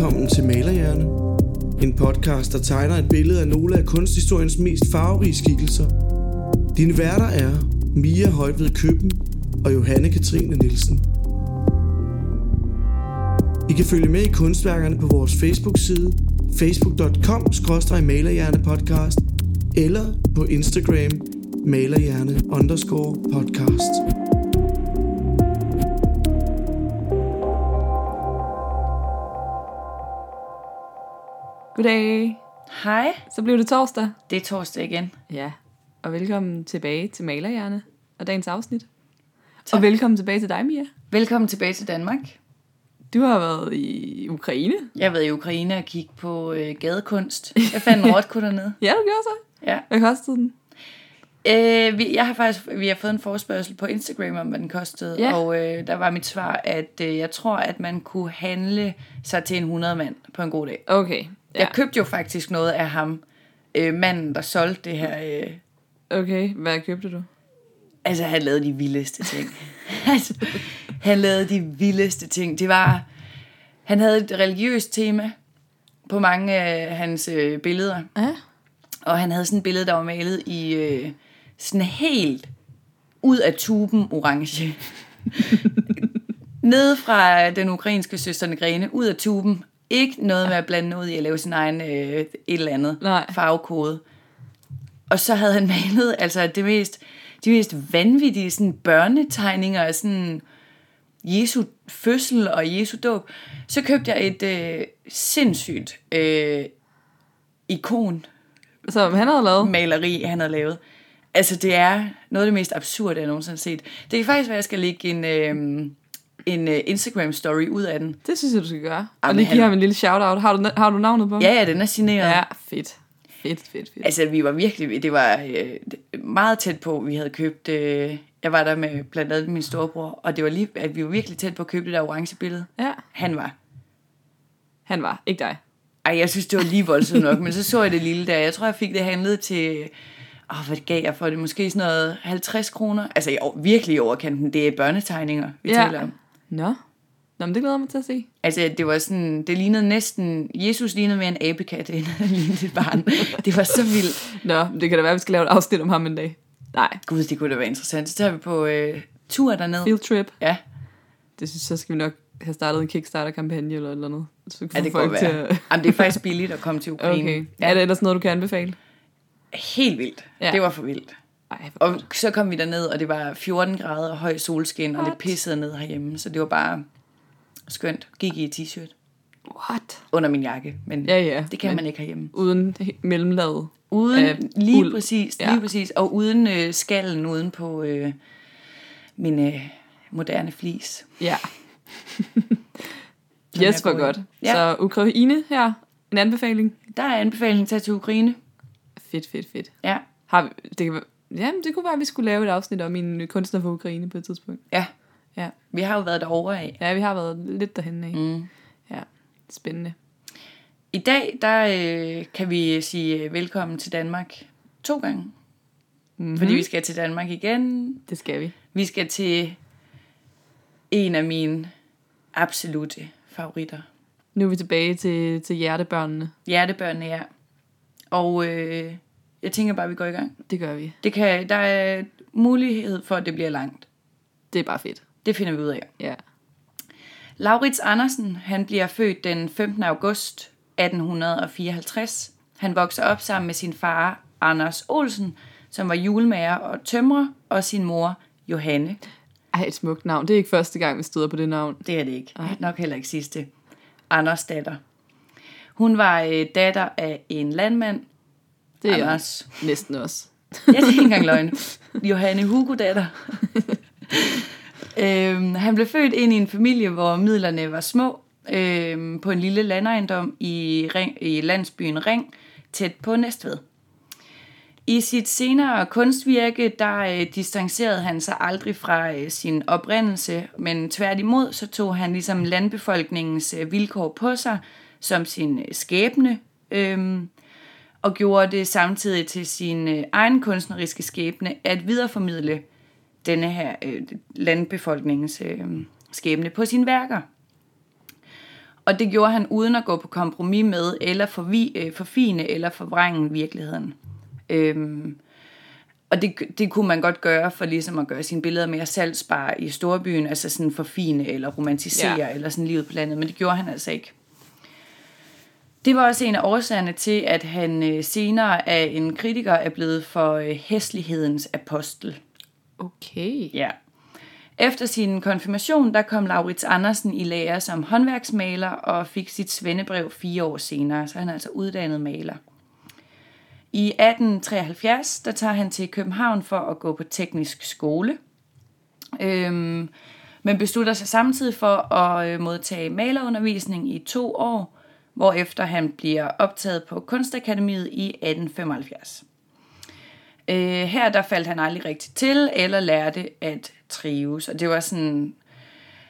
velkommen til Malerhjerne. En podcast, der tegner et billede af nogle af kunsthistoriens mest farverige skikkelser. Dine værter er Mia Højved Køben og Johanne Katrine Nielsen. I kan følge med i kunstværkerne på vores Facebook-side facebook.com-malerhjernepodcast eller på Instagram malerhjerne underscore podcast. Goddag. Hej, Så blev det torsdag. det er torsdag igen. Ja. Og velkommen tilbage til Malerhjerne og dagens afsnit. Tak. Og velkommen tilbage til dig, Mia. Velkommen tilbage til Danmark. Du har været i Ukraine. Jeg har været i Ukraine og kigge på øh, gadekunst. Jeg fandt en rotko dernede. Ja, du gjorde så. Ja. Hvad kostede den? Øh, vi, jeg har faktisk vi har fået en forespørgsel på Instagram om, hvad den kostede. Ja. Og øh, der var mit svar, at øh, jeg tror, at man kunne handle sig til en 100 mand på en god dag. Okay. Ja. Jeg købte jo faktisk noget af ham, øh, manden, der solgte det her. Øh, Okay, hvad købte du? Altså, han lavede de vildeste ting. altså, han lavede de vildeste ting. Det var... Han havde et religiøst tema på mange af hans øh, billeder. Ja. Og han havde sådan et billede, der var malet i øh, sådan helt ud af tuben orange. Nede fra den ukrainske søsterne Grene, ud af tuben. Ikke noget med at blande noget i at lave sin egen øh, et eller andet Nej. farvekode. Og så havde han malet altså det mest, de mest vanvittige sådan børnetegninger af sådan Jesu fødsel og Jesu dåb. Så købte jeg et øh, sindssygt øh, ikon Så han havde lavet? maleri, han havde lavet. Altså, det er noget af det mest absurde, jeg nogensinde har set. Det kan faktisk være, at jeg skal lægge en, øh, en øh, Instagram-story ud af den. Det synes jeg, du skal gøre. Og Jamen, lige give ham en lille shout-out. Har du, har du navnet på ham? Ja, ja, den er signeret. Ja, fedt. Fedt, fedt, fedt. Altså, vi var virkelig, det var øh, meget tæt på, vi havde købt, øh, jeg var der med blandt andet min storebror, og det var lige, at vi var virkelig tæt på at købe det der orange billede. Ja, Han var. han var. Ikke dig. Ej, jeg synes, det var lige voldsomt nok, men så så jeg det lille der. Jeg tror, jeg fik det handlet til, åh, hvad gav jeg for det? Måske sådan noget 50 kroner. Altså, år- virkelig i overkanten. Det er børnetegninger, vi Ja. taler om. Nå. Nå, men det glæder jeg mig til at se. Altså, det var sådan, det lignede næsten, Jesus lignede mere en abekat, end han lignede et barn. Det var så vildt. Nå, det kan da være, at vi skal lave et afsnit om ham en dag. Nej, Gud, det kunne da være interessant. Så tager vi på øh, tur derned. field trip. Ja, Det synes så skal vi nok have startet en Kickstarter-kampagne eller eller andet. Så ja det folk godt til være. at... Jamen, det er faktisk billigt at komme til Ukraine. Okay. Ja, Er det ellers noget, du kan anbefale? helt vildt. Ja. Det var for vildt. Ej, Og godt. så kom vi derned, og det var 14 grader og høj solskin, og det What? pissede ned herhjemme. Så det var bare skønt. Gik i t-shirt What? under min jakke, men Ja, ja. det kan men man ikke herhjemme. Uden mellemlaget. Uden, af lige uld. præcis, Ja. lige præcis. Og uden øh, skallen uden på øh, min øh, moderne flis. Ja. Yes, hvor godt. Ja. Så Ukraine her. En anbefaling. Der er anbefaling tage til Ukraine. Fedt, fedt, fedt. Ja, Har vi, det, kan, jamen, det kunne være, at vi skulle lave et afsnit om en kunstner fra Ukraine på et tidspunkt. ja. Ja, Vi har jo været derovre af. ja vi har været lidt derhen af. Mm. Ja, spændende. I dag, der øh, kan vi sige øh, velkommen til Danmark to gange. Mm-hmm. Fordi vi skal til Danmark igen. Det skal vi. Vi skal til en af mine absolute favoritter. Nu er vi tilbage til, til hjertebørnene. Hjertebørnene, ja. Og øh, jeg tænker bare, at vi går i gang. Det gør vi. Det kan, der er mulighed for, at det bliver langt. Det er bare fedt. Det finder vi ud af. Ja. Laurits Andersen, han bliver født den 15. august 1854. Han vokser op sammen med sin far, Anders Olsen, som var julemager og tømrer, og sin mor, Johanne. Ej, et smukt navn. Det er ikke første gang, vi støder på det navn. Det er det ikke. Ej. Nok heller ikke sidste. Anders datter. Hun var øh, datter af en landmand, Det er Anders. næsten også. Ja, det er ikke engang løgn. Johanne Hugo datter. øhm, han blev født ind i en familie, hvor midlerne var små, øhm, på en lille landejendom i, Ring, i landsbyen Ring, tæt på Næstved. I sit senere kunstvirke, der øh, distancerede han sig aldrig fra øh, sin oprindelse, men tværtimod så tog han ligesom landbefolkningens øh, vilkår på sig som sin øh, skæbne, øhm, og gjorde det samtidig til sin øh, egen kunstneriske skæbne at videreformidle denne her øh, landbefolkningens øh, skæbne på sine værker. Og det gjorde han uden at gå på kompromis med, eller forvi, øh, forfine, eller forvrænge virkeligheden. Øhm, og det, det kunne man godt gøre for ligesom at gøre sine billeder mere salgsbare i storbyen, altså sådan forfine eller romantisere, Ja. eller sådan livet på landet, men det gjorde han altså ikke. Det var også en af årsagerne til, at han øh, senere af en kritiker er blevet for øh, hæslighedens apostel. Okay. Ja. Efter sin konfirmation, der kom Laurits Andersen i lære som håndværksmaler og fik sit svendebrev fire år senere, så han er altså uddannet maler. I 1873, der tager han til København for at gå på teknisk skole, øhm, men beslutter sig samtidig for at øh, modtage malerundervisning i to år, hvorefter han bliver optaget på Kunstakademiet i 1875. Øh, her der faldt han aldrig rigtigt til, eller lærte at trives. Og det var sådan,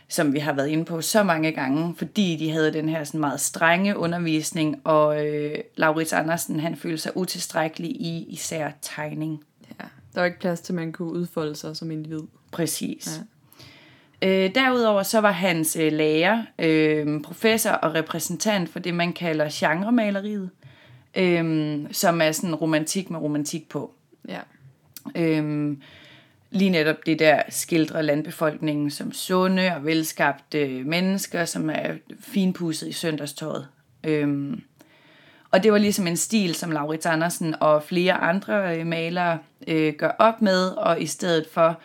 som vi har været inde på så mange gange, fordi de havde den her sådan meget strenge undervisning, og øh, Laurits Andersen, han følte sig utilstrækkelig i især tegning. Ja. Der var ikke plads til, at man kunne udfolde sig som individ. Præcis. Ja. Øh, derudover så var hans øh, lærer, øh, professor og repræsentant for det, man kalder genremaleriet, øh, som er sådan romantik med romantik på. Ja. Øhm, lige netop det der skildrer landbefolkningen som sunde og velskabte mennesker, som er finpudset i søndagstøjet. Øhm, og det var ligesom en stil, som Laurits Andersen og flere andre øh, malere øh, gør op med, og i stedet for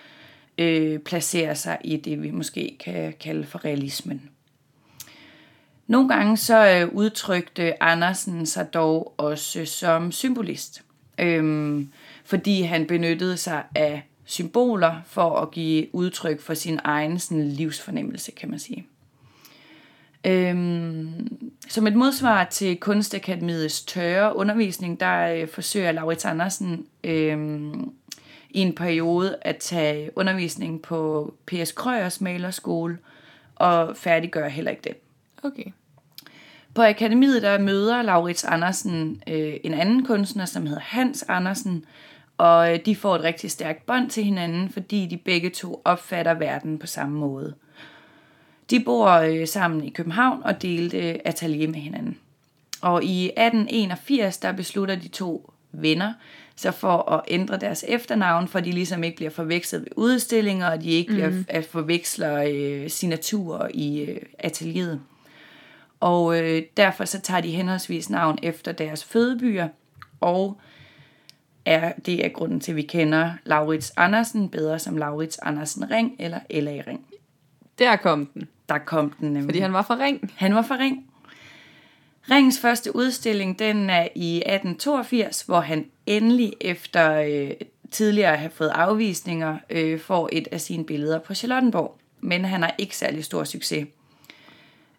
øh, placerer sig i det, vi måske kan kalde for realismen. Nogle gange så øh, udtrykte Andersen sig dog også som symbolist, øh, fordi han benyttede sig af symboler for at give udtryk for sin egen sådan, livsfornemmelse, kan man sige. Øhm, som et modsvar til Kunstakademiets tørre undervisning, der øh, forsøger Laurits Andersen øhm, i en periode at tage undervisning på P.S. Krøyers malerskole og færdiggøre heller ikke det. Okay. På akademiet der møder Laurits Andersen øh, en anden kunstner, som hedder Hans Andersen, og øh, de får et rigtig stærkt bånd til hinanden, fordi de begge to opfatter verden på samme måde. De bor øh, sammen i København og delte øh, atelier med hinanden. Og i 1881, der beslutter de to venner så for at ændre deres efternavn, for de ligesom ikke bliver forvekslet ved udstillinger, og de ikke mm. bliver at forveksler øh, signaturer i øh, atelieret. Og øh, derfor så tager de henholdsvis navn efter deres fødebyer, og er, det er grunden til, at vi kender Laurits Andersen bedre som Laurits Andersen Ring eller L.A. Ring. Der kom den. Der kom den nemlig. Fordi han var fra Ring. Han var fra Ring. Ringens første udstilling, den er i 1882, hvor han endelig efter øh, tidligere at have fået afvisninger, øh, får et af sine billeder på Charlottenborg. Men han har ikke særlig stor succes.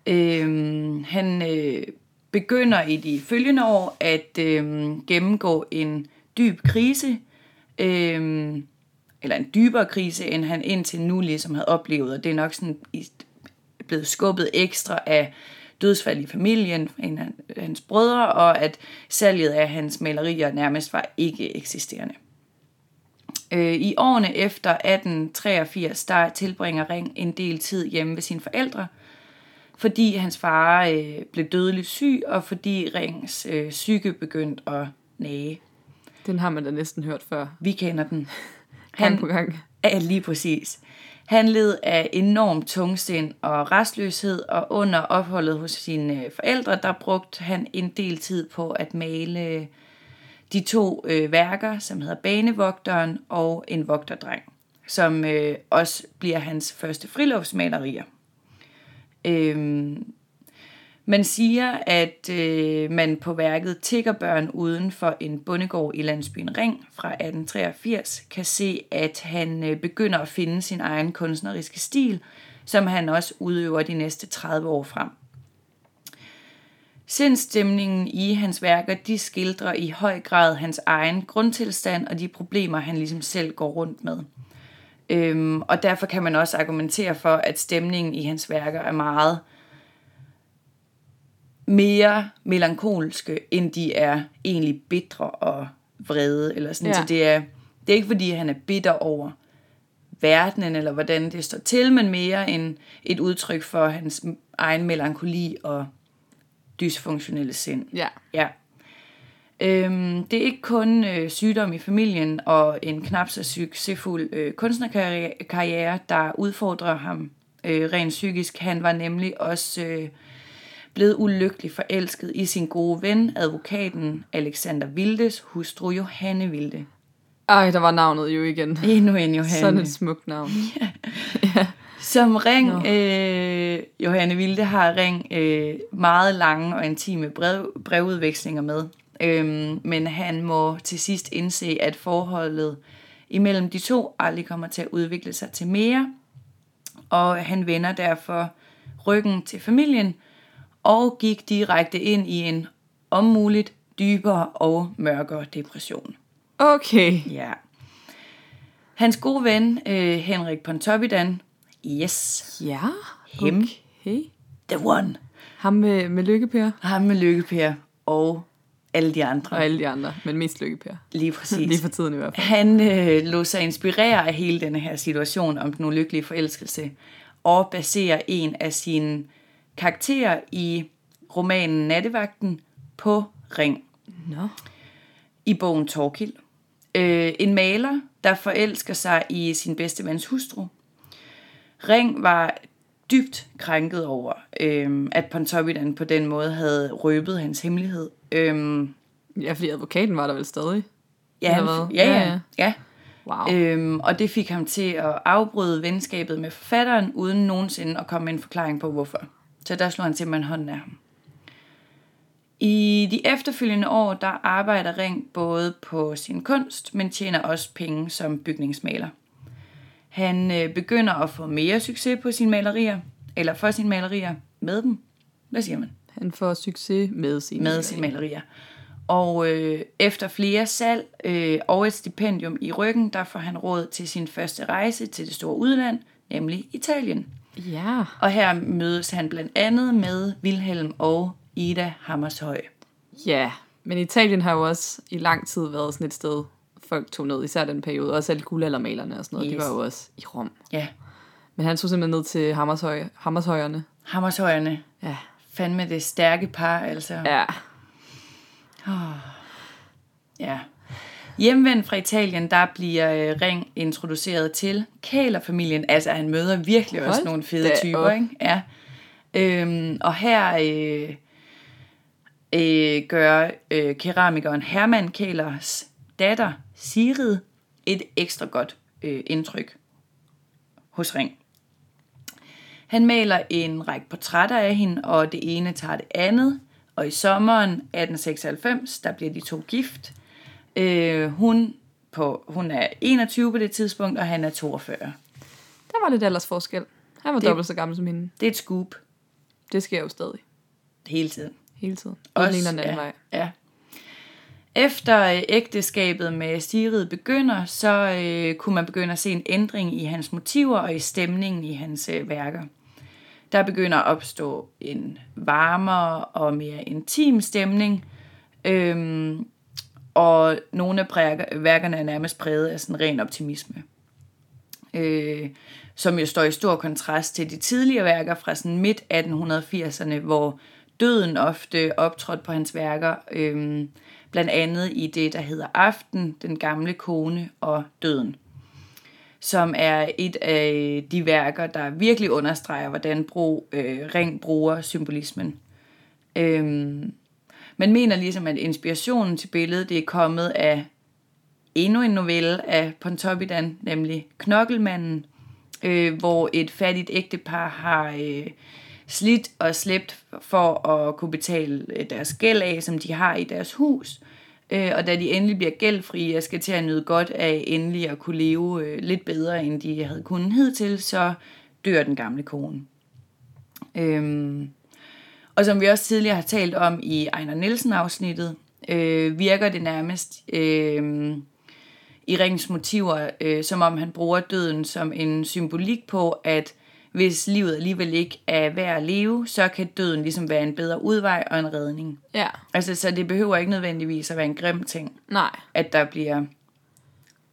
Øh, han øh, begynder i de følgende år at øh, gennemgå en dyb krise, øh, eller en dybere krise, end han indtil nu ligesom havde oplevet, og det er nok sådan i- blevet skubbet ekstra af dødsfald i familien, en af hans brødre, og at salget af hans malerier nærmest var ikke eksisterende. Øh, I årene efter 1883, der tilbringer Ring en del tid hjemme ved sine forældre, fordi hans far øh, blev dødeligt syg, og fordi Rings øh, psyke begyndte at nage. Den har man da næsten hørt før. Vi kender den. Gang på gang. Ja, lige præcis. Han led af enorm tungsind og restløshed, og under opholdet hos sine forældre, der brugte han en del tid på at male de to øh, værker, som hedder Banevogteren og En vogterdreng, som øh, også bliver hans første friluftsmalerier. Øhm, man siger, at øh, man på værket Tiggerbørn uden for en bondegård i landsbyen Ring fra 1883 kan se, at han øh, begynder at finde sin egen kunstneriske stil, som han også udøver de næste 30 år frem. Sindstemningen i hans værker, de skildrer i høj grad hans egen grundtilstand og de problemer, han ligesom selv går rundt med. Øhm, og derfor kan man også argumentere for, at stemningen i hans værker er meget mere melankolske, end de er egentlig bitre og vrede. Eller sådan. Ja. Så det er, det er ikke fordi, han er bitter over verdenen, eller hvordan det står til, men mere en, et udtryk for hans egen melankoli og dysfunktionelle sind. Ja. Ja. Øhm, det er ikke kun øh, sygdom i familien og en knap så succesfuld øh, kunstnerkarriere, der udfordrer ham øh, rent psykisk. Han var nemlig også øh, blevet ulykkelig forelsket i sin gode ven, advokaten Alexander Vildes hustru Johanne Vilde. Ej, der var navnet jo igen. Endnu en Johanne. Sådan et smukt navn. Som Ring, Nå. øh, Johanne Vilde har Ring øh, meget lange og intime brev, brevudvekslinger med. Øhm, men han må til sidst indse, at forholdet imellem de to aldrig kommer til at udvikle sig til mere. Og han vender derfor ryggen til familien og gik direkte ind i en om muligt dybere og mørkere depression. Okay. Ja. Hans gode ven, øh, Henrik Pontoppidan, yes, Ja. Him. Okay. the one, Ham med, med Lykkepær ham med Lykkepær og alle de andre, og alle de andre, men mest Lykkepær. lige præcis. Lige for tiden i hvert fald. Han øh, lå sig inspirere af hele denne her situation om den ulykkelige forelskelse, og baserer en af sine karakterer i romanen Nattevagten på Ring. Nå. i bogen Torkild. Øh, en maler, der forelsker sig i sin bedste vens hustru. Ring var dybt krænket over, øh, at Pontoppidan på den måde havde røbet hans hemmelighed. Øh, Ja, fordi advokaten var der vel stadig. ja, Ja, ja, ja. ja. Wow. Øhm, og det fik ham til at afbryde venskabet med forfatteren, uden nogensinde at komme med en forklaring på, hvorfor. Så der slog han simpelthen hånden af ham. I de efterfølgende år, der arbejder Ring både på sin kunst, men tjener også penge som bygningsmaler. Han øh, begynder at få mere succes på sine malerier, eller for sine malerier med dem. Hvad siger man? Han får succes med sine med sine malerier. Og øh, efter flere salg øh, og et stipendium i ryggen, der får han råd til sin første rejse til det store udland, nemlig Italien. Ja. Og her mødes han blandt andet med Wilhelm og Ida Hammershøj. Ja, men Italien har jo også i lang tid været sådan et sted, folk tog ned, især den periode. Også alle guldaldermalerne og sådan noget, yes. De var jo også i Rom. Ja, Men han tog simpelthen ned til Hammershøj, Hammershøjerne. Hammershøjerne. Ja. Fandme det stærke par, altså. Ja. Ja. Hjemvendt fra Italien, der bliver øh, Ring introduceret til Kælerfamilien. Altså, han møder virkelig også Hold nogle fede typer, op. ikke? Ja. Øhm, og her øh, øh, gør øh, keramikeren Hermann Kælers datter, Sigrid, et ekstra godt øh, indtryk hos Ring. Han maler en række portrætter af hende, og det ene tager det andet. Og i sommeren 1896, der bliver de to gift. Øh, hun, på, hun er 21 på det tidspunkt, og han er 42. Der var lidt aldersforskel. Han var Det- dobbelt så gammel som hende. Det er et scoop Det sker jo stadig. hele tiden. Hele tiden. Også, den ene den anden ja, vej. ja. Efter øh, ægteskabet med Sigrid begynder, så øh, kunne man begynde at se en ændring i hans motiver og i stemningen i hans øh, værker. Der begynder at opstå en varmere og mere intim stemning, øhm, og nogle af præger- værkerne er nærmest præget af sådan ren optimisme. Øh, som jo står i stor kontrast til de tidligere værker fra sådan midt 1880'erne, hvor døden ofte optrådte på hans værker, øh, blandt andet i det, der hedder Aften, Den gamle kone og Døden, som er et af de værker, der virkelig understreger, hvordan Bro, øh, Ring bruger symbolismen. Øh, man mener ligesom, at inspirationen til billedet det er kommet af endnu en novelle af Pontoppidan, nemlig Knokkelmanden, øh, hvor et fattigt ægtepar har øh, slidt og slæbt for at kunne betale øh, deres gæld af, som de har i deres hus. Øh, og da de endelig bliver gældfrie og skal til at nyde godt af endelig at kunne leve øh, lidt bedre, end de havde kunnet hidtil, så dør den gamle kone. Øhm, og som vi også tidligere har talt om i Ejner Nielsen-afsnittet, øh, virker det nærmest øh, i Rings motiver, øh, som om han bruger døden som en symbolik på, at hvis livet alligevel ikke er værd at leve, så kan døden ligesom være en bedre udvej og en redning. Ja. Altså, så det behøver ikke nødvendigvis at være en grim ting, Nej. at der bliver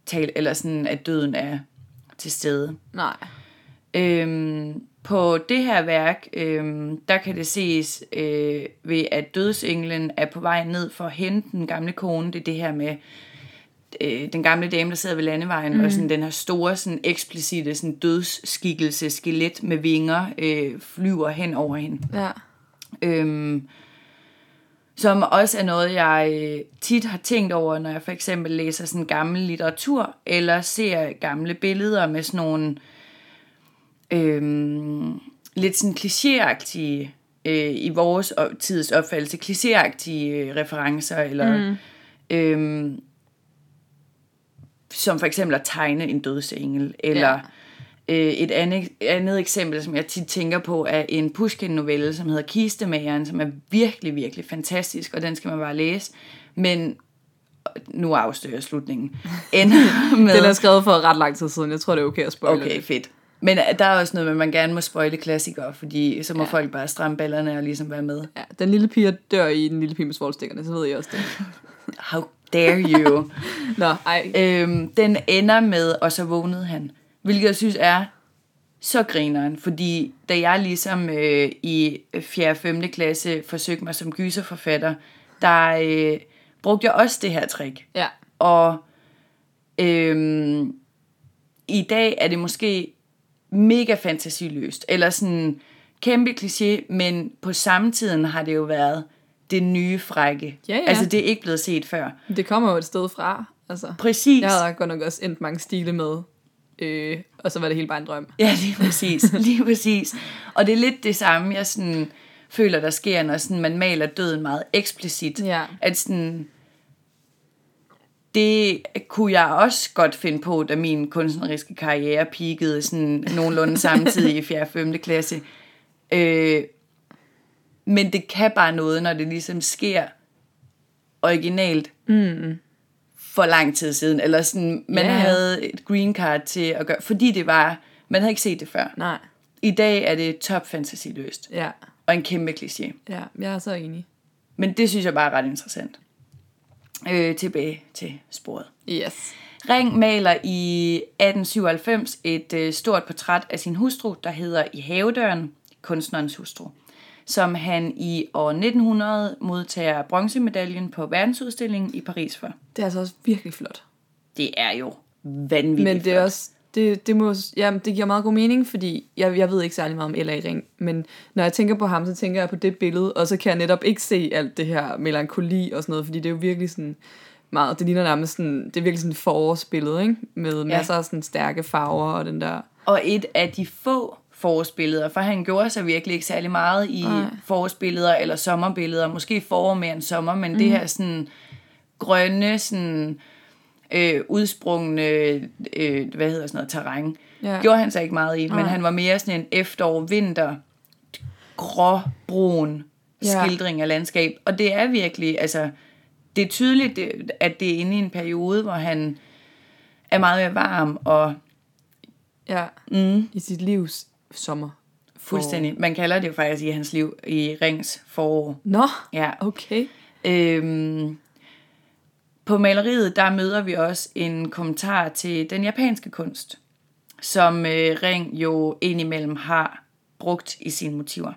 talt, eller sådan, at døden er til stede. Nej. Øhm, på det her værk, øhm, der kan det ses øh, ved, at dødsenglen er på vej ned for at hente den gamle kone. Det er det her med øh, den gamle dame, der sidder ved landevejen, mm. og sådan den her store, sådan eksplicite sådan dødsskikkelse, skelet med vinger, øh, flyver hen over hende. Ja. Øhm, som også er noget, jeg øh, tit har tænkt over, når jeg for eksempel læser sådan gammel litteratur, eller ser gamle billeder med sådan nogle øhm, lidt sådan klichéagtige, øh, i vores tids opfattelse, klichéagtige øh, referencer, eller mm. øhm, som for eksempel at tegne en dødsengel, eller Ja. Øh, et andet, andet eksempel, som jeg tit tænker på, er en Pushkin-novelle, som hedder Kistemageren, som er virkelig, virkelig fantastisk, og den skal man bare læse. Men nu afstører jeg slutningen. Ender med... Den er skrevet for ret lang tid siden. Jeg tror, det er okay at spoile Okay, det. fedt. Men øh, der er også noget med, at man gerne må spoile klassikere, fordi så må ja. folk bare stramme ballerne og ligesom være med. Ja, den lille pige dør i den lille pige med svoldstikkerne, så ved jeg også det. How dare you? Nå, ej. øhm, den ender med, og så vågnede han. Hvilket jeg synes er så grineren, fordi da jeg ligesom øh, i 4. og 5. klasse forsøgte mig som gyserforfatter, der øh, brugte jeg også det her trick. Ja. Og øhm, i dag er det måske mega fantasiløst, eller sådan kæmpe kliché, men på samme tiden har det jo været det nye frække. Ja, ja. Altså det er ikke blevet set før. Det kommer jo et sted fra. Altså. Præcis. Jeg havde godt nok også endt mange stile med. Øh, og så var det hele bare en drøm. Ja, lige præcis. Lige præcis. Og det er lidt det samme, jeg sådan føler, der sker, når sådan, man maler døden meget eksplicit. Ja. At sådan, det kunne jeg også godt finde på, da min kunstneriske karriere peakede sådan nogenlunde samtidig i 4. og 5. klasse. Øh, men det kan bare noget, når det ligesom sker originalt mm. for lang tid siden. Eller sådan, man ja. havde et green card til at gøre, fordi det var, man havde ikke set det før. Nej. I dag er det top fantasy-løst, Ja. og en kæmpe kliché. Ja, jeg er så enig. Men det synes jeg bare er ret interessant. Øh, tilbage til sporet. Yes. Ring maler i 1897 et øh, stort portræt af sin hustru, der hedder I havedøren, kunstnerens hustru, som han i år 1900 modtager bronzemedaljen på verdensudstillingen i Paris for. Det er altså også virkelig flot. Det er jo vanvittigt Men det er flot. også, det, det, må, ja, det giver meget god mening, fordi jeg, jeg ved ikke særlig meget om L.A. Ring, men når jeg tænker på ham, så tænker jeg på det billede, og så kan jeg netop ikke se alt det her melankoli og sådan noget, fordi det er jo virkelig sådan meget, det ligner nærmest sådan, det er virkelig sådan forårsbillede, ikke? Med masser af sådan stærke farver og den der, Og et af de få forårsbilleder, for han gjorde sig virkelig ikke særlig meget i Nej. forårsbilleder eller sommerbilleder. Måske forår mere end sommer, men mm. det her sådan grønne, sådan øh, udsprungne, øh, hvad hedder sådan noget, terræn, Ja. gjorde han sig ikke meget i. Men Nej. han var mere sådan en efterår, vinter, gråbrun Ja. skildring af landskab. Og det er virkelig, altså, det er tydeligt, at det er inde i en periode, hvor han er meget mere varm og ja, mm. i sit livs sommer. Fuldstændig. Man kalder det jo faktisk i hans liv i Rings forår. Nå, Ja. okay. Øhm, på maleriet, der møder vi også en kommentar til den japanske kunst, som øh, Ring jo indimellem har brugt i sine motiver.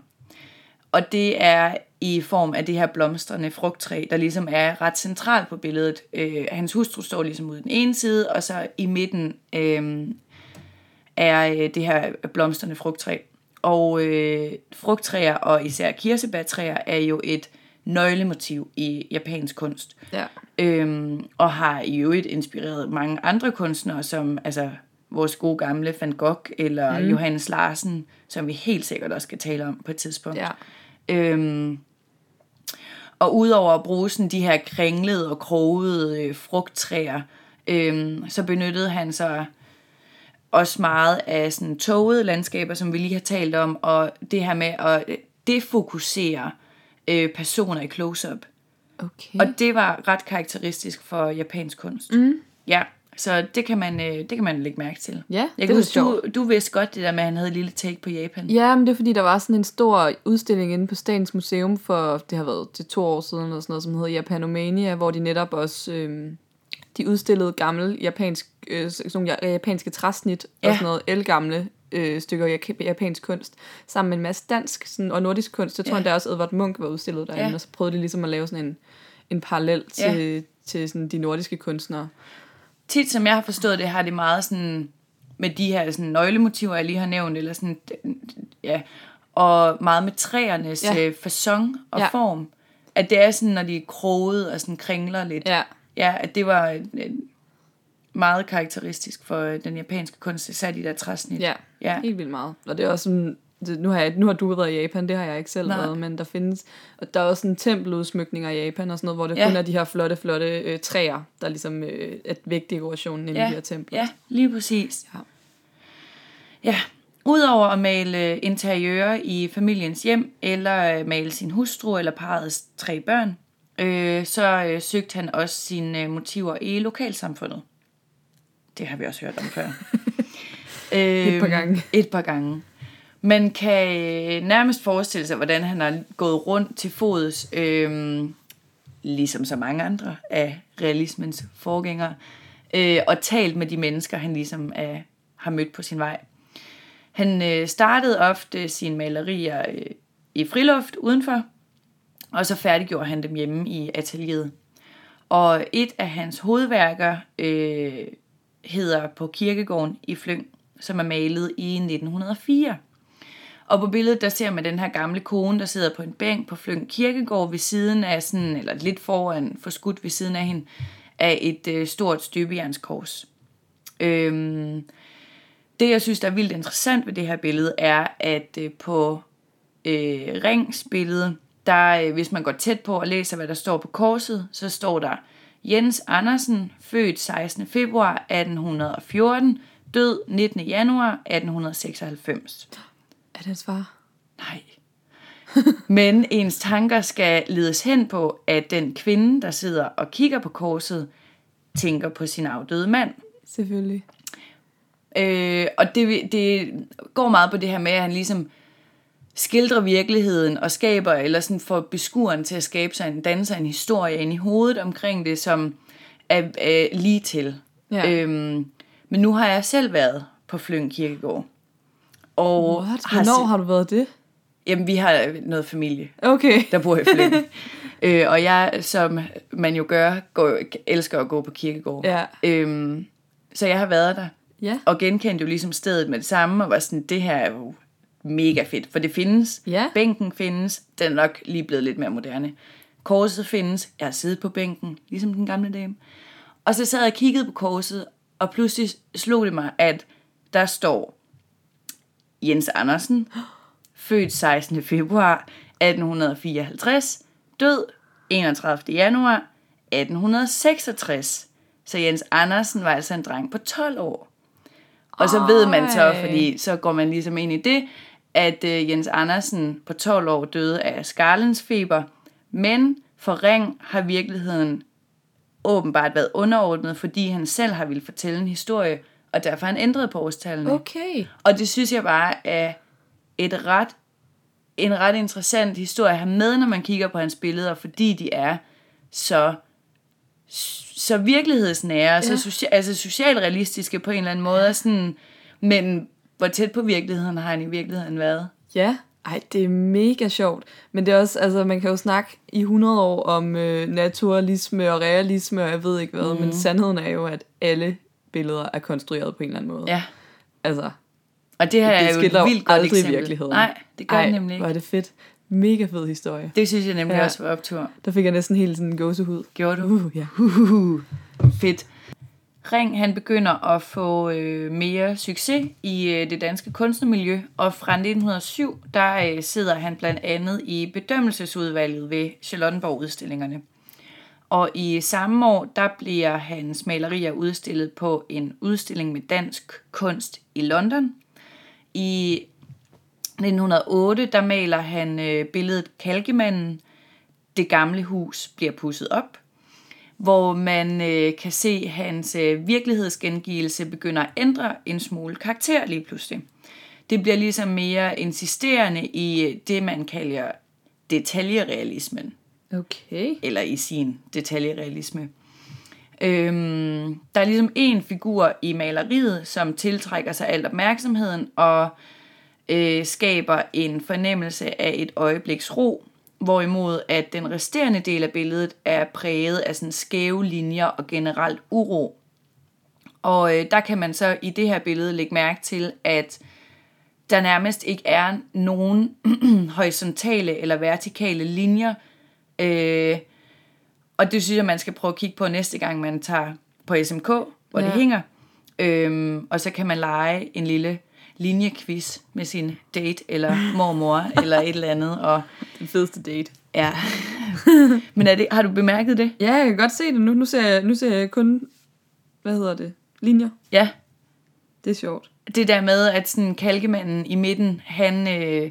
Og det er i form af det her blomstrende frugttræ, der ligesom er ret centralt på billedet. Øh, hans hustru står ligesom ude den ene side, og så i midten øh, er øh, det her blomstrende frugttræ. Og øh, frugttræer og især kirsebærtræer er jo et nøglemotiv i japansk kunst. Ja. Øhm, og har i øvrigt inspireret mange andre kunstnere, som altså vores gode gamle Van Gogh eller mm. Johannes Larsen, som vi helt sikkert også skal tale om på et tidspunkt. Ja. Øhm, og udover at bruge sådan de her kringlede og krogede øh, frugttræer, øhm, så benyttede han sig også meget af sådan tågede landskaber, som vi lige har talt om, og det her med at øh, defokusere øh, personer i close-up. Okay. Og det var ret karakteristisk for japansk kunst. Mm. Ja, så det kan man, øh, det kan man lægge mærke til. Ja, Jeg det kan huske, du, du vidste godt det der med, at han havde et lille take på Japan. Ja, men det er fordi, der var sådan en stor udstilling inde på Statens Museum for, det har været til to år siden, eller sådan noget, som hedder Japanomania, hvor de netop også, øhm, de udstillede gammel japansk øh, sådan nogle ja- japanske træsnit Ja. og sådan noget elgamle øh, stykker japansk kunst, sammen med en masse dansk sådan, og nordisk kunst. Jeg tror, Ja. der også Edvard Munch var udstillet derinde, Ja. og så prøvede de ligesom at lave sådan en, en parallel til, ja. til sådan de nordiske kunstnere. tit, som jeg har forstået det, har det meget sådan, med de her sådan, nøglemotiver, jeg lige har nævnt, eller sådan, ja, og meget med træernes ja. Ja. fasong og ja. Ja. form. At det er sådan, når de er kroget og sådan kringler lidt. Ja, ja at det var øh, meget karakteristisk for øh, den japanske kunst, især de der træsnit. ja, Ja. helt vildt meget. Og det er også sådan, det, nu, har jeg, nu har du været i Japan, det har jeg ikke selv Nej. været, men der findes, og der er også sådan tempeludsmykninger i Japan og sådan noget, hvor det Ja. kun er de her flotte, flotte øh, træer, der ligesom øh, er vægdekorationen inde Ja. i de her templer. Ja, lige præcis. Ja. Ja, udover at male interiører i familiens hjem, eller øh, male sin hustru eller parrets tre børn, øh, så øh, søgte han også sine øh, motiver i lokalsamfundet. Det har vi også hørt om før. Et par Øhm, gange. Et par gange. Man kan øh, nærmest forestille sig, hvordan han har gået rundt til fods, øh, ligesom så mange andre af realismens forgængere, øh, og talt med de mennesker, han ligesom er, har mødt på sin vej. Han øh, startede ofte sine malerier øh, i friluft udenfor, og så færdiggjorde han dem hjemme i atelieret. Og et af hans hovedværker øh, hedder På kirkegården i Flyng, som er malet i 1904. Og på billedet, der ser man den her gamle kone, der sidder på en bænk på Flyng Kirkegård ved siden af sådan, eller lidt foran, forskudt ved siden af hende, af et øh, stort støbejernskors. Øhm, det, jeg synes, der er vildt interessant ved det her billede, er, at øh, på øh, Rings billede, der, øh, hvis man går tæt på og læser, hvad der står på korset, så står der Jens Andersen, født 16. februar 1814, død 19. januar 1896. Er det hans far? Nej. Men ens tanker skal ledes hen på, at den kvinde, der sidder og kigger på korset, tænker på sin afdøde mand. Selvfølgelig. Øh, og det, det går meget på det her med, at han ligesom skildrer virkeligheden og skaber, eller sådan får beskueren til at skabe sig en, danne sig en historie ind i hovedet omkring det, som er, er lige til. Ja. Øhm, men nu har jeg selv været på Flyng Kirkegård. Og What? har Hvornår se- har du været det? Jamen, vi har noget familie, Okay. der bor i Flyng. øh, og jeg, som man jo gør, går, elsker at gå på kirkegård. Ja. Øhm, så jeg har været der Ja. og genkendte jo ligesom stedet med det samme, og var sådan, det her er jo mega fedt, for det findes. Ja. Bænken findes, den er nok lige blevet lidt mere moderne. Korset findes, jeg har siddet på bænken, ligesom den gamle dame. Og så sad jeg og kiggede på korset, og pludselig slog det mig, at der står Jens Andersen, født 16. februar 1854, død 31. januar 1866. Så Jens Andersen var altså en dreng på 12 år. Og så ved man så, fordi så går man ligesom ind i det, at øh, Jens Andersen på 12 år døde af skarlensfeber, men for Ring har virkeligheden åbenbart været underordnet, fordi han selv har ville fortælle en historie, og derfor han ændret på årstallene. Okay. Og det synes jeg bare er et ret, en ret interessant historie at have med, når man kigger på hans billeder, fordi de er så, så virkelighedsnære, ja. så socia- altså socialrealistiske på en eller anden måde, sådan, men hvor tæt på virkeligheden har han i virkeligheden været. Ja, ej, det er mega sjovt. Men det er også, altså, man kan jo snakke i 100 år om øh, naturalisme og realisme, og jeg ved ikke hvad, mm. men sandheden er jo, at alle billeder er konstrueret på en eller anden måde. Ja, Altså, og det her det er jo et vildt godt aldrig eksempel. virkeligheden. Nej, det gør ej, det nemlig ikke. er det fedt. Mega fed historie. Det synes jeg nemlig ja. Også var optur. Der fik jeg næsten helt sådan en gåsehud. Gjorde du? Uh, ja. Uhuhu. Fedt. Ring han begynder at få øh, mere succes i øh, det danske kunstnermiljø, og fra 1907 der øh, sidder han blandt andet i bedømmelsesudvalget ved Charlottenborg-udstillingerne. Og i samme år, der bliver hans malerier udstillet på en udstilling med dansk kunst i London. I 1908, der maler han øh, billedet Kalkemanden. Det gamle hus bliver pusset op hvor man øh, kan se hans øh, virkelighedsgengivelse begynder at ændre en smule karakter lige pludselig. Det bliver ligesom mere insisterende i øh, det, man kalder detaljerealismen, Okay. eller i sin detaljerealisme. Øhm, der er ligesom en figur i maleriet, som tiltrækker sig alt opmærksomheden og øh, skaber en fornemmelse af et øjebliks ro, hvorimod at den resterende del af billedet er præget af sådan skæve linjer og generelt uro. Og øh, der kan man så i det her billede lægge mærke til, at der nærmest ikke er nogen horisontale eller vertikale linjer. Øh, og det synes jeg, man skal prøve at kigge på næste gang, man tager på SMK, hvor ja. det hænger. Øhm, og så kan man lege en lille linjequiz med sin date, eller mormor, eller et eller andet. Og Den fedeste date. ja. Men er det, har du bemærket det? Ja, jeg kan godt se det nu. Nu ser jeg, nu ser jeg kun, hvad hedder det, linjer. Ja. Det er sjovt. det der med, at sådan kalkemanden i midten, han øh,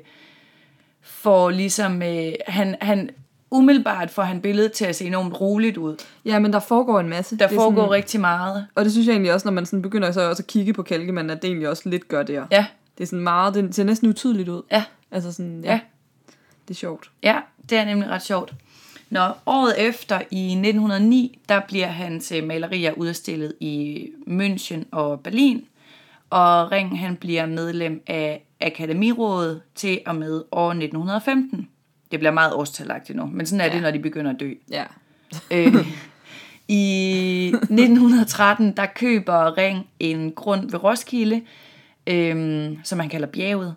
får ligesom, øh, han, han umiddelbart får han billedet til at se enormt roligt ud. Ja, men der foregår en masse. Der Det foregår sådan, rigtig meget. Og det synes jeg egentlig også, når man sådan begynder så også at kigge på kalkemanden, at det egentlig også lidt gør der. Ja, Det er sådan meget, det ser næsten utydeligt ud. ja, Altså sådan, ja, ja, ja. det er sjovt. ja, det er nemlig ret sjovt. Når året efter, i 1909, der bliver hans øh, malerier udstillet i München og Berlin, og Ring han bliver medlem af Akademirådet til og med år 1915. Det bliver meget årstalagtigt nu, men sådan er ja. det, når de begynder at dø. Ja. Øh, I 1913, der køber Ring en grund ved Roskilde, øh, som han kalder Bjerget,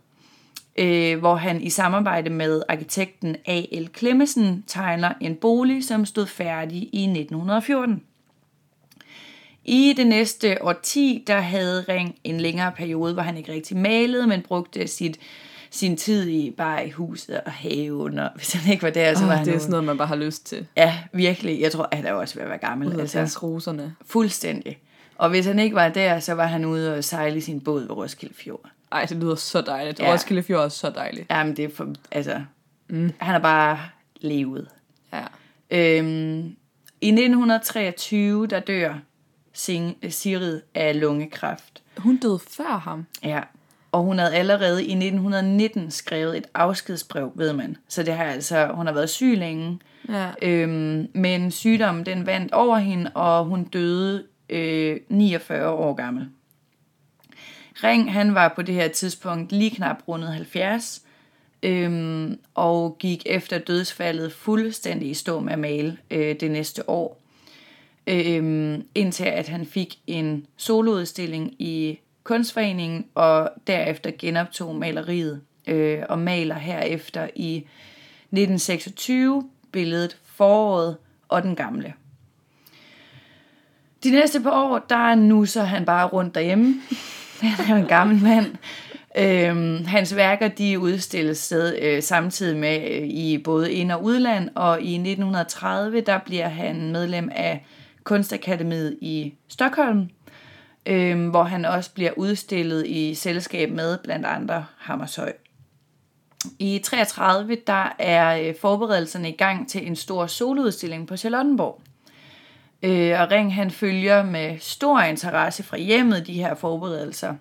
øh, hvor han i samarbejde med arkitekten A.L. Klemmesen tegner en bolig, som stod færdig i 1914. I det næste årti, der havde Ring en længere periode, hvor han ikke rigtig malede, men brugte sit, sin tid i bare i huset og haven, og hvis han ikke var der, så var Oh, han det er sådan noget, man bare har lyst til. Ja, virkelig. Jeg tror, at han er også ved at være gammel. Ud Altså, roserne. fuldstændig. Og hvis han ikke var der, så var han ude og sejle i sin båd ved Roskilde Fjord. Ej, det lyder så dejligt. Ja. Roskilde Fjord er så dejligt. Jamen, det er for, altså, mm. han har bare levet. Ja. Øhm, I 1923, der dør Sing- Sigrid af lungekræft. Hun døde før ham. Ja. Og hun havde allerede i 1919 skrevet et afskedsbrev, ved man. Så det har altså, hun har været syg længe. Ja. Øhm, men sygdommen den vandt over hende, og hun døde øh, 49 år gammel. Ring, han var på det her tidspunkt lige knap rundet 70, øhm, og gik efter dødsfaldet fuldstændig i stå med at male øh, det næste år. Øhm, indtil at han fik en soloudstilling i kunstforeningen, og derefter genoptog maleriet, øh, og maler herefter i 1926 billedet Foråret og den gamle. De næste par år, der nusser han bare rundt derhjemme. Han er en gammel mand. Øhm, hans værker de udstilles sted, øh, samtidig med øh, i både ind- og udland, og i 1930 der bliver han medlem af Kunstakademiet i Stockholm, øh, hvor han også bliver udstillet i selskab med blandt andre Hammershøj. I 33 der er øh, forberedelserne i gang til en stor soloudstilling på Charlottenborg. Øh, og Ring han følger med stor interesse fra hjemmet de her forberedelser.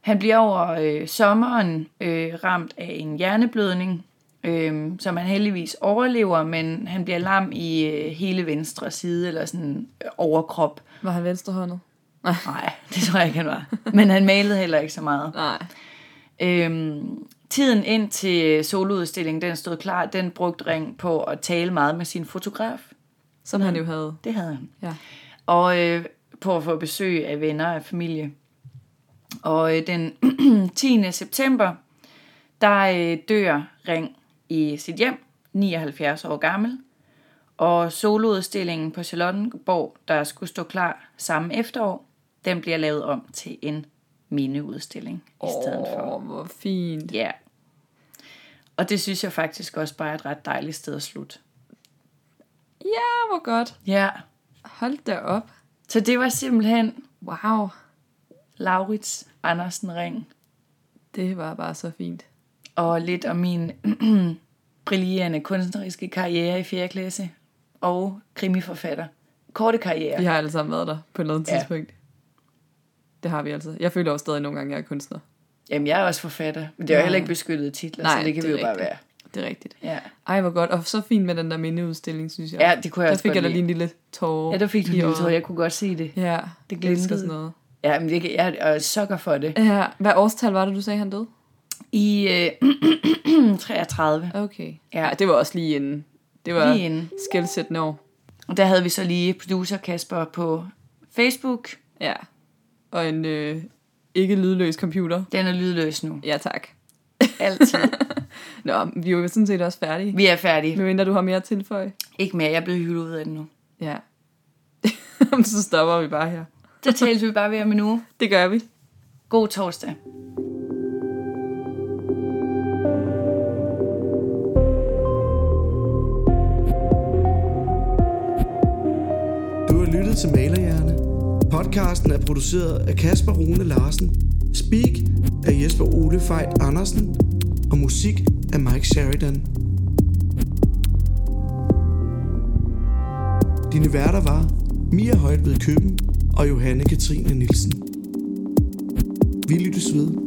Han bliver over øh, sommeren øh, ramt af en hjerneblødning, øh, som han heldigvis overlever, men han bliver lam i øh, hele venstre side, eller sådan øh, overkrop. Var han venstrehåndet? Nej, det tror jeg ikke, han var. Men han malede heller ikke så meget. Nej. Øhm, tiden ind til soloudstillingen, den stod klar, den brugte Ring på at tale meget med sin fotograf. Som han jo havde. Det havde han. Ja. Og øh, på at få besøg af venner og familie. Og øh, den 10. september, der øh, dør Ring i sit hjem, 79 år gammel. Og soloudstillingen på Charlottenborg, der skulle stå klar samme efterår, den bliver lavet om til en mindeudstilling i stedet for. Åh, hvor fint. Ja. Og det synes jeg faktisk også bare er et ret dejligt sted at slutte. Ja, hvor godt. Ja. Hold da op. Så det var simpelthen Wow. Laurits Andersen Ring. Det var bare så fint. Og lidt om min brillerende kunstneriske karriere i 4. klasse. Og krimiforfatter. Korte karriere. Vi har alle sammen været der på et eller andet Ja. tidspunkt. Det har vi altså. Jeg føler også stadig nogle gange, at jeg er kunstner. Jamen, jeg er også forfatter. Men det er jo heller ikke beskyttede titler, Nej, så det kan det vi jo bare rigtigt. være. det er rigtigt. Ja, Ej, hvor godt. Og så fint med den der mindeudstilling, synes jeg. ja det kunne jeg der også fik jeg da lige en lille tårer. Ja, der fik du en lille øjet. tår. Jeg kunne godt se det. Ja, Det glintede. sådan noget. Ja, men det, jeg er sukker for det. Ja, hvad årstal var det, du sagde, han døde? I øh, 33. Okay. Ja. Ja, det var også lige en... Det var Lige inden. skældsættende år. Og der havde vi så lige producer Kasper på Facebook. Ja. Og en øh, ikke lydløs computer. Den er lydløs nu. Ja, tak. Altid. Nå, vi er jo sådan set også færdige. Vi er færdige. Medmindre du har mere at tilføje. Ikke mere, jeg er blevet hyldet ud af det nu. Ja. så stopper vi bare her. Så tales vi bare ved om en uge. Det gør vi. God torsdag. Du har lyttet til Malerhjerne. Podcasten er produceret af Kasper Rune Larsen. Speak af Jesper Ole Fejt Andersen. Og musik af Mike Sheridan. Dine værter var Mia Højt ved Køben og Johanne Katrine Nielsen. Vi lyttes ved.